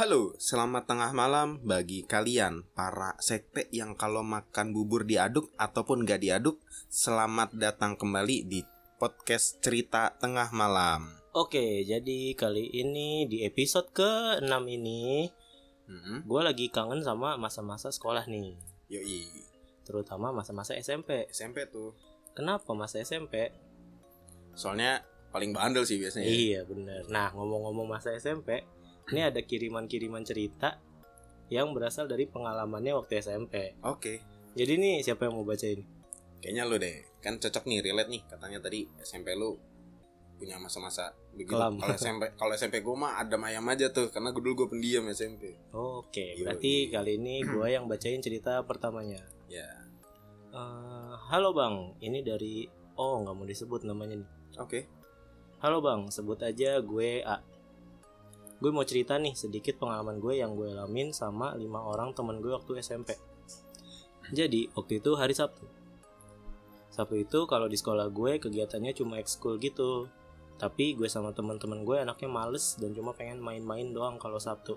Halo, selamat tengah malam bagi kalian para sekte yang kalau makan bubur diaduk ataupun gak diaduk, selamat datang kembali di podcast cerita tengah malam. Oke, jadi kali ini di episode ke-6 ini Hmm, gue lagi kangen sama masa-masa sekolah nih yoi, Terutama masa-masa SMP SMP tuh. Kenapa masa SMP? Soalnya paling bandel sih biasanya. ya. Iya bener Nah ngomong-ngomong masa SMP Ini ada kiriman-kiriman cerita Yang berasal dari pengalamannya waktu SMP Oke, Jadi nih siapa yang mau bacain? kayaknya lu deh. Kan cocok nih, relate nih. Katanya tadi SMP lu punya masa-masa begitu. Kalau SMP, kalau SMP gue mah ada mayam aja tuh, karena gue dulu gue pendiam SMP. Oke, Yoi. berarti kali ini gue yang bacain cerita pertamanya Ya, Eh, Halo bang, ini dari Oh nggak mau disebut namanya nih oke. Halo bang, sebut aja gue A. Gue mau cerita nih sedikit pengalaman gue yang gue alamin sama lima orang temen gue waktu SMP. Jadi waktu itu hari Sabtu. Sabtu itu kalau di sekolah gue kegiatannya cuma ekskul gitu. Tapi gue sama teman-teman gue anaknya males dan cuma pengen main-main doang kalau Sabtu.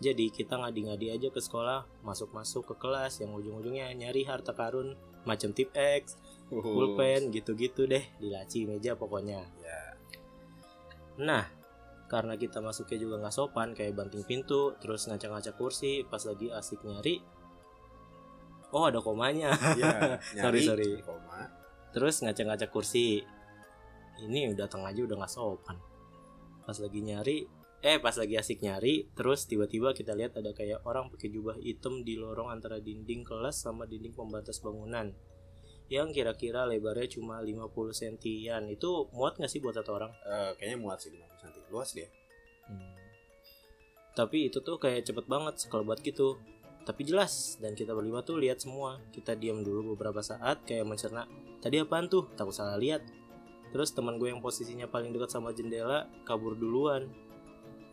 Jadi kita ngadi-ngadi aja ke sekolah, masuk-masuk ke kelas yang ujung-ujungnya nyari harta karun macam tip X, pulpen gitu-gitu deh di laci meja pokoknya. Ya, Nah, karena kita masuknya juga nggak sopan kayak banting pintu, terus ngacak-ngacak kursi, pas lagi asik nyari, oh ada komanya. ya. Sorry, sorry. Koma. terus ngacak-ngacak kursi. Ini udah tengah aja udah nggak sopan. Pas lagi nyari, eh pas lagi asik nyari, terus tiba-tiba kita lihat ada kayak orang pakai jubah hitam di lorong antara dinding kelas sama dinding pembatas bangunan. Yang kira-kira lebarnya cuma 50 sentian. Itu muat nggak sih buat satu orang? Eh, kayaknya muat sih 50 cm. Luas dia. Hmm. Tapi itu tuh kayak cepet banget sekelebat gitu. Tapi jelas dan kita berlima tuh lihat semua. Kita diam dulu beberapa saat kayak mencerna. Tadi apaan tuh? Takut salah lihat. Terus teman gue yang posisinya paling dekat sama jendela kabur duluan.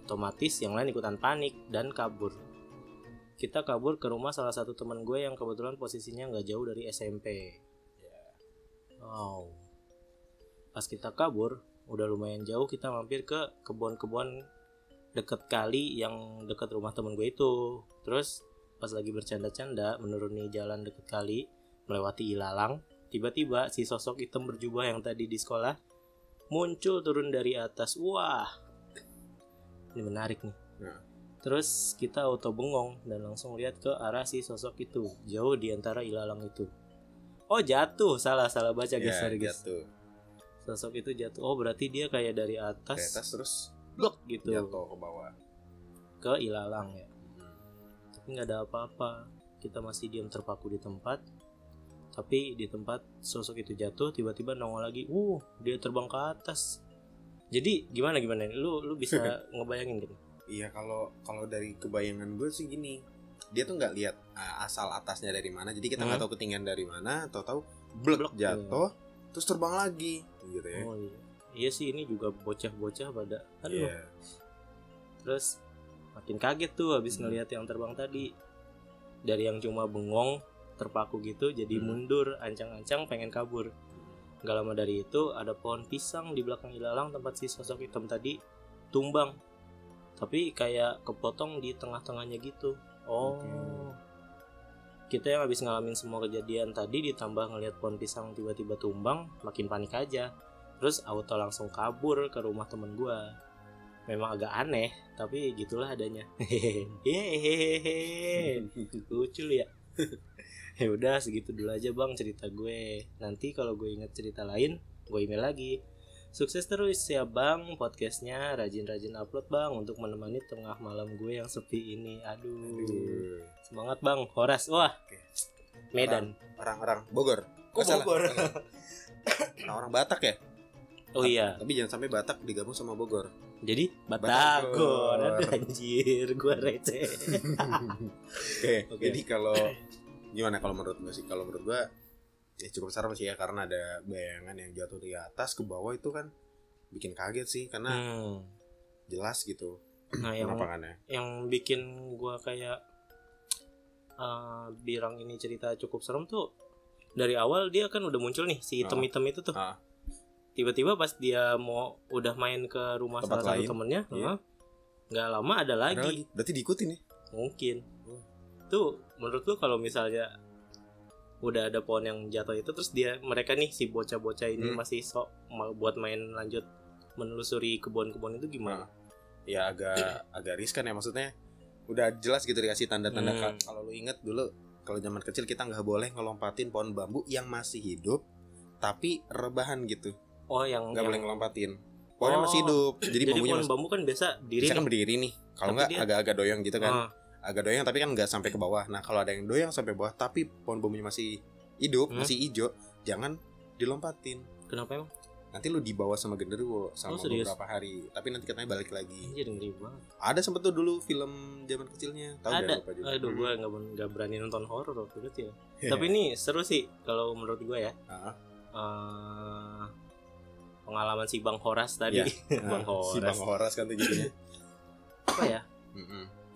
Otomatis yang lain ikutan panik dan kabur. Kita kabur ke rumah salah satu teman gue yang kebetulan posisinya nggak jauh dari SMP. Wow. Pas kita kabur, udah lumayan jauh kita mampir ke kebun-kebun deket kali yang deket rumah temen gue itu. Terus pas lagi bercanda-canda menuruni jalan deket kali melewati ilalang tiba-tiba si sosok hitam berjubah yang tadi di sekolah muncul turun dari atas. Wah. Ini menarik nih. Nah. terus kita auto bengong dan langsung lihat ke arah si sosok itu jauh di antara ilalang itu oh jatuh. Salah salah baca guys. Ya, sorry guys. jatuh. sosok itu jatuh. Oh berarti dia kayak dari atas. Atas terus blok gitu. jatuh ke bawah. ke ilalang ya. Hmm. tapi nggak ada apa-apa. Kita masih diam terpaku di tempat. Tapi di tempat sosok itu jatuh tiba-tiba nongol lagi. Uh dia terbang ke atas. Jadi gimana gimana? Lu lu bisa ngebayangin gitu? Iya kalau kalau dari kebayangan gue sih gini, dia tuh nggak lihat uh, asal atasnya dari mana, jadi kita nggak Hmm. tahu ketinggian dari mana, atau tahu blok jatuh, terus terbang lagi, gitu ya. oh iya iya sih ini juga bocah-bocah pada aduh Iya. terus makin kaget tuh habis Hmm. ngelihat yang terbang tadi dari yang cuma bengong terpaku gitu jadi Hmm. mundur ancang-ancang pengen kabur Gak lama dari itu ada pohon pisang di belakang ilalang tempat si sosok hitam tadi tumbang. Tapi kayak kepotong di tengah-tengahnya gitu. Oh. Oke. Kita yang habis ngalamin semua kejadian tadi ditambah ngelihat pohon pisang tiba-tiba tumbang, makin panik aja. Terus auto langsung kabur ke rumah temen gua. Memang agak aneh, tapi gitulah adanya. Hehehe. Lucu ya. ya udah segitu dulu aja bang cerita gue nanti kalau gue inget cerita lain gue email lagi sukses terus ya bang podcastnya rajin-rajin upload bang untuk menemani tengah malam gue yang sepi ini aduh Aduh. semangat bang Horas wah Oke. Medan Orang-orang Bogor. Kok Oh, salah. Bogor? Nah, orang Batak ya? oh iya Tapi jangan sampai Batak digabung sama Bogor. jadi Batagor. Batagor anjir gue receh Oke. Oke. Jadi kalau gimana kalau menurut gue sih? Kalau menurut gue ya cukup serem sih ya karena ada bayangan yang jatuh di atas ke bawah itu kan bikin kaget sih karena Hmm. jelas gitu nah yang yang bikin gua kayak eh, birang ini cerita cukup serem tuh dari awal dia kan udah muncul nih si hitam-hitam itu tuh Ah. tiba-tiba pas dia mau udah main ke rumah Tempat salah lain, satu temennya iya. nggak lama ada lagi, Ada lagi. Berarti diikuti nih. mungkin Oh. tuh menurut lu kalau misalnya udah ada pohon yang jatuh itu terus dia mereka nih si bocah-bocah ini Hmm. masih sok mau buat main lanjut menelusuri kebun-kebun itu gimana? Ya agak agak riskan ya maksudnya. Udah jelas gitu dikasih tanda-tanda Hmm. Kalau lu inget dulu kalau zaman kecil kita nggak boleh ngelompatin pohon bambu yang masih hidup tapi rebahan gitu. Oh yang Nggak yang- boleh ngelompatin. Pohonnya Oh, masih hidup. Jadi, jadi bambunya pohon masih bambu kan biasa diri bisa nih. kan berdiri nih. Kalau nggak dia- agak-agak doyang gitu kan. Ah, agak doyang tapi kan nggak sampai ke bawah. Nah kalau ada yang doyang sampai bawah tapi pohon bambunya masih hidup, Hmm. masih hijau, jangan dilompatin. kenapa emang? Nanti lu dibawa sama genderuwo sama Oh, serius? beberapa hari. Tapi nanti katanya balik lagi. Anjir ngeri banget. Ada sempet tuh dulu film zaman kecilnya. Tahu ada. lupa juga. Aduh, Hmm. gue nggak nggak berani nonton horor waktu itu ya. Tapi ini seru sih kalau menurut gue ya. Ah. Eh, pengalaman si Bang Horas tadi. Iya. Bang Nah, si Horas. Bang Horas kan tuh jadinya. Apa ya? Mm-mm. Nah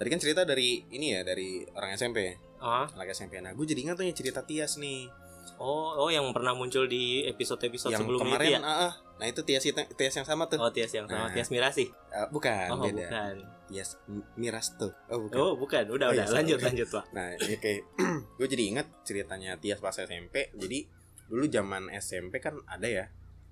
tadi kan cerita dari ini ya dari orang SMP, Ah, anak SMP. Nah gue jadi ingat tuh yang cerita Tias nih. oh, oh yang pernah muncul di episode-episode yang sebelumnya kemarin, itu ya? ah. nah itu Tias Tias yang sama tuh. Oh, Tias yang sama Nah. Tias Mirasi. Eh, bukan, Oh, beda. bukan. Tias Miras tuh. Oh bukan. Oh, bukan. Udah, Oh, udah. iya, lanjut, lanjut, Pak. Nah, ini kayak gue jadi inget ceritanya Tias pas SMP. Jadi dulu zaman SMP kan ada ya,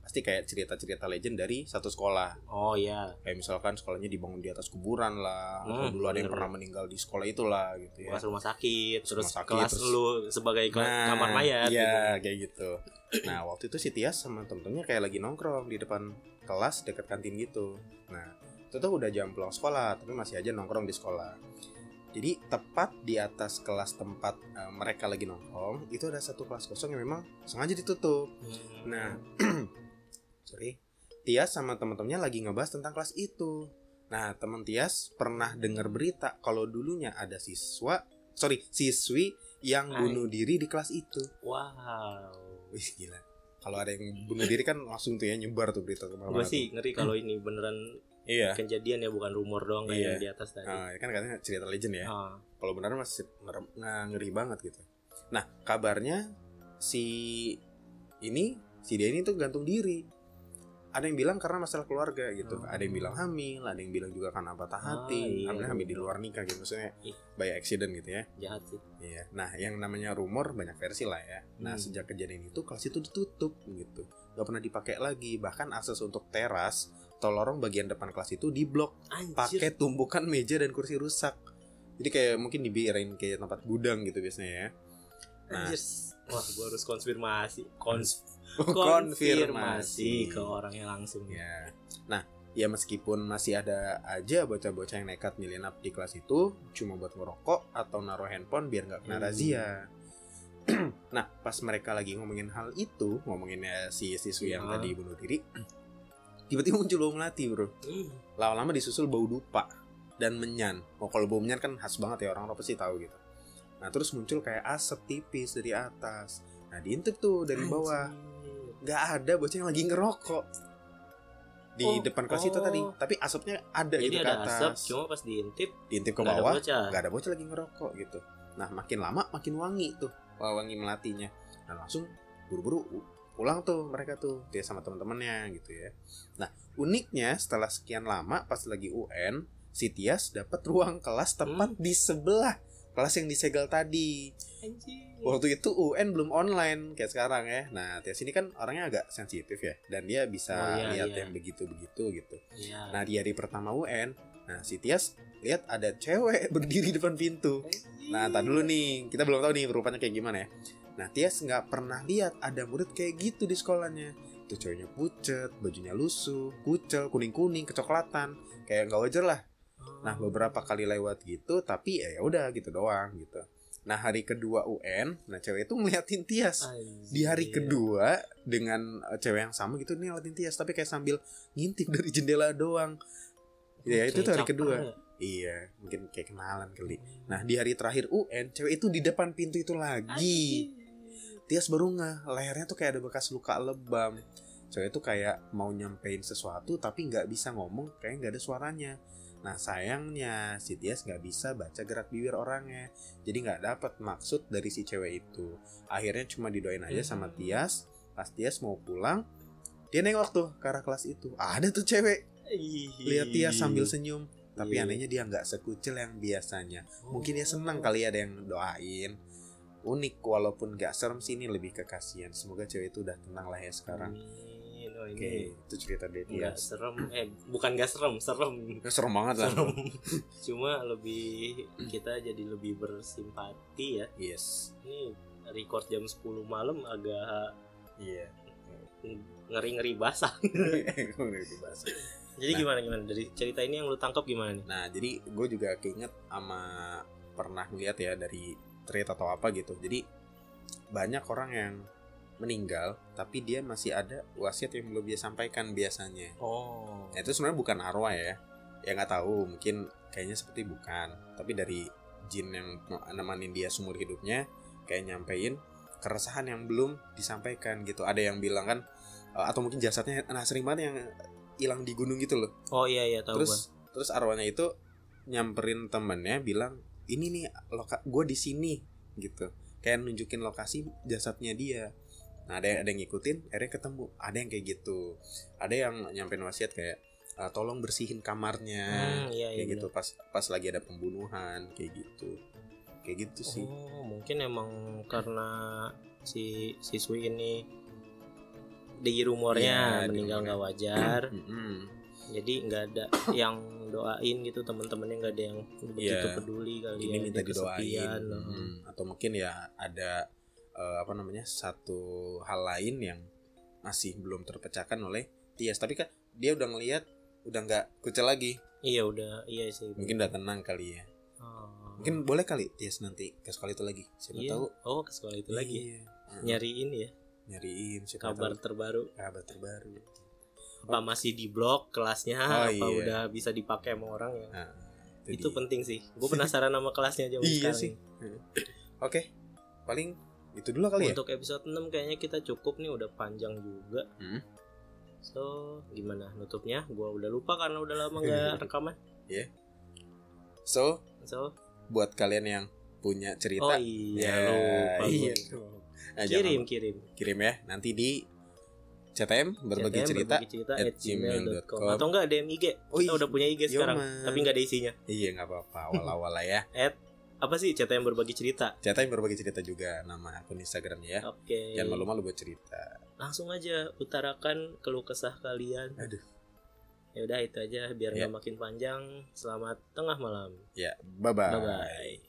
pasti kayak cerita-cerita legend dari satu sekolah. Oh, iya. Kayak misalkan sekolahnya dibangun di atas kuburan lah, atau Hmm, dulu ada yang pernah meninggal di sekolah itulah gitu ya. Kelas rumah sakit, terus Rumah sakit, kelas terus- lu sebagai ke- kamar mayat. Iya, gitu. kayak gitu. Nah, waktu itu si Tias sama temen-temennya kayak lagi nongkrong di depan kelas dekat kantin gitu. Nah, itu tuh udah jam pulang sekolah, tapi masih aja nongkrong di sekolah. Jadi tepat di atas kelas tempat eh, mereka lagi nongkrong, itu ada satu kelas kosong yang memang sengaja ditutup. Hmm. Nah, sorry, Tias sama temen-temennya lagi ngebahas tentang kelas itu. Nah, temen Tias pernah dengar berita kalau dulunya ada siswa, sorry, siswi yang Hai. bunuh diri di kelas itu. wow. Wih gila. Kalau ada yang bunuh diri kan langsung tuh ya nyebar tuh berita ke mana-mana. Gue sih ngeri kalau ini beneran. Iya. kejadian ya bukan rumor doang kayak Iya. yang di atas tadi. Nah, kan katanya cerita legend ya. Ah. Kalau beneran masih nggak ngeri banget gitu. Nah, kabarnya si ini si dia ini tuh gantung diri. Ada yang bilang karena masalah keluarga gitu. Oh. Ada yang bilang hamil, ada yang bilang juga karena patah Ah, hati. iya. Hamilnya hamil di luar nikah gitu maksudnya Ih. by accident gitu ya. Jahat sih. Iya. Nah, yang namanya rumor banyak versi lah ya. Nah, Hmm. sejak kejadian itu kelas itu ditutup gitu. Gak pernah dipakai lagi. Bahkan akses untuk teras atau lorong bagian depan kelas itu diblok pakai tumpukan meja dan kursi rusak. Jadi kayak mungkin dibiarin kayak tempat gudang gitu biasanya ya. Nah. Anjir. Wah, gue harus konfirmasi. Kons Konfirmasi ke orangnya langsung. Ya. Nah, ya meskipun masih ada aja bocah-bocah yang nekat nyelinap di kelas itu cuma buat ngerokok atau naruh handphone biar nggak kena Hmm. razia. nah, pas mereka lagi ngomongin hal itu, ngomonginnya si siswi yang Ya. tadi bunuh diri, tiba-tiba muncul bau melati, bro. Hmm. Lama-lama disusul bau dupa dan menyan. Oh, kalau bau menyan kan khas banget ya orang orang pasti tahu gitu. Nah, terus muncul kayak asap tipis dari atas. Nah, diintip tuh dari bawah Anjir. Nggak ada bocah yang lagi ngerokok. Di Oh, depan kelas itu oh. tadi. Tapi asapnya ada Jadi gitu ke ada atas. asap, cuma pas diintip diintip ke bawah nggak ada bocah lagi ngerokok gitu. Nah makin lama makin wangi tuh wah, wangi melatinya. Nah langsung buru-buru pulang tuh mereka tuh dia sama teman-temannya gitu ya. Nah uniknya setelah sekian lama pas lagi UN si Tias dapat ruang kelas tepat Hmm. di sebelah kelas yang disegel tadi Anjir. waktu itu UN belum online kayak sekarang ya. Nah, Tias ini kan orangnya agak sensitif ya dan dia bisa Oh, iya, lihat iya. yang begitu-begitu gitu. Iya. Nah, di hari pertama UN, nah si Tias lihat ada cewek berdiri depan pintu. Nah, tak dulu nih, kita belum tahu nih rupanya kayak gimana ya. Nah, Tias nggak pernah lihat ada murid kayak gitu di sekolahnya. Itu ceweknya pucet, bajunya lusuh, kucel, kuning-kuning, kecoklatan. Kayak nggak wajar lah. Nah beberapa kali lewat gitu tapi ya udah gitu doang gitu. Nah hari kedua UN, nah cewek itu ngeliatin Tias. Di hari kedua dengan eh, cewek yang sama gitu nih ngeliatin Tias tapi kayak sambil ngintip dari jendela doang. Ya itu tuh hari kedua. ya? Iya mungkin kayak kenalan kali. Nah di hari terakhir UN cewek itu di depan pintu itu lagi. Tias baru nggak lehernya tuh kayak ada bekas luka lebam. Cewek itu kayak mau nyampein sesuatu tapi nggak bisa ngomong kayak nggak ada suaranya. Nah sayangnya si Tias nggak bisa baca gerak bibir orangnya, jadi nggak dapat maksud dari si cewek itu. Akhirnya cuma didoain aja sama Hmm. Tias. Pas Tias mau pulang, dia nengok tuh ke arah kelas itu. Ada tuh cewek lihat dia sambil senyum tapi Iya. anehnya dia nggak sekucil yang biasanya mungkin dia senang kali ada yang doain unik walaupun nggak serem sih ini lebih ke kasihan semoga cewek itu udah tenang lah ya sekarang Ini. Itu cerita dia nggak serem. Eh bukan nggak serem serem. Ya, serem banget lah. Serem. Cuma lebih kita jadi lebih bersimpati ya. Yes. Ini record jam 10 malam agak iya. ngeri ngeri basah. Udah dibahas. jadi Nah. gimana gimana? Dari cerita ini yang lu tangkap gimana nih? Nah, jadi gue juga keinget sama pernah ngeliat ya dari cerita atau apa gitu. Jadi banyak orang yang meninggal, tapi dia masih ada wasiat yang belum dia sampaikan biasanya. oh Nah, itu sebenarnya bukan arwah ya. Ya nggak tahu, mungkin kayaknya seperti bukan. Tapi dari jin yang nemenin dia seumur hidupnya, kayak nyampein keresahan yang belum disampaikan gitu. Ada yang bilang kan, eh, atau mungkin jasadnya, nah sering banget yang hilang di gunung gitu loh oh iya iya tahu gua. terus terus arwahnya itu nyamperin temennya bilang ini nih loka gue di sini gitu kayak nunjukin lokasi jasadnya dia nah ada yang, ada yang ngikutin akhirnya ketemu. Ada yang kayak gitu. Ada yang nyampein wasiat kayak "Ah, tolong bersihin kamarnya. Hmm, iya, iya, kayak gitu pas pas lagi ada pembunuhan kayak gitu. Kayak gitu sih. Oh, mungkin emang karena si siswi ini di rumornya Iya, di meninggal nggak wajar, jadi nggak ada yang doain gitu teman-temannya nggak ada yang begitu Iya. peduli kali ini ya minta didoain. kesepian, Mm, atau mungkin ya ada eh, apa namanya satu hal lain yang masih belum terpecahkan oleh Tias tapi kan dia udah ngelihat udah nggak kucel lagi Iya udah, iya sih. mungkin udah tenang kali ya Oh. mungkin boleh kali Tias nanti ke sekolah itu lagi siapa iya. tahu Oh ke sekolah itu lagi. Iya. Mm, Nyariin ya nyariin siapa kabar tahu terbaru. kabar terbaru Apa masih di blog kelasnya? Oh, apa iya. udah bisa dipakai sama orang ya? Nah, Itu dia. penting sih. Gue penasaran sama kelasnya zaman Iya sekarang. sih. oke paling itu dulu kali ya Untuk episode 6 kayaknya kita cukup nih udah panjang juga. Hmm. So, gimana nutupnya? Gua udah lupa karena udah lama nggak rekaman. so So, buat kalian yang punya cerita oh iya Ya, lupa iya. nah, jangan Kirim, kirim. kirim ya nanti di CTM berbagi CTM, cerita berbagi cerita at at gmail.com atau enggak DM IG Oh, kita iya. udah punya IG sekarang Yoman. tapi nggak ada isinya iya nggak apa-apa awal-awal lah ya apa sih CTM berbagi cerita? CTM berbagi cerita juga nama akun Instagramnya ya. Oke. Jangan malu-malu buat cerita. Langsung aja utarakan keluh kesah kalian. Aduh. Ya udah itu aja biar Ya. nggak makin panjang. Selamat tengah malam. Ya bye bye, bye bye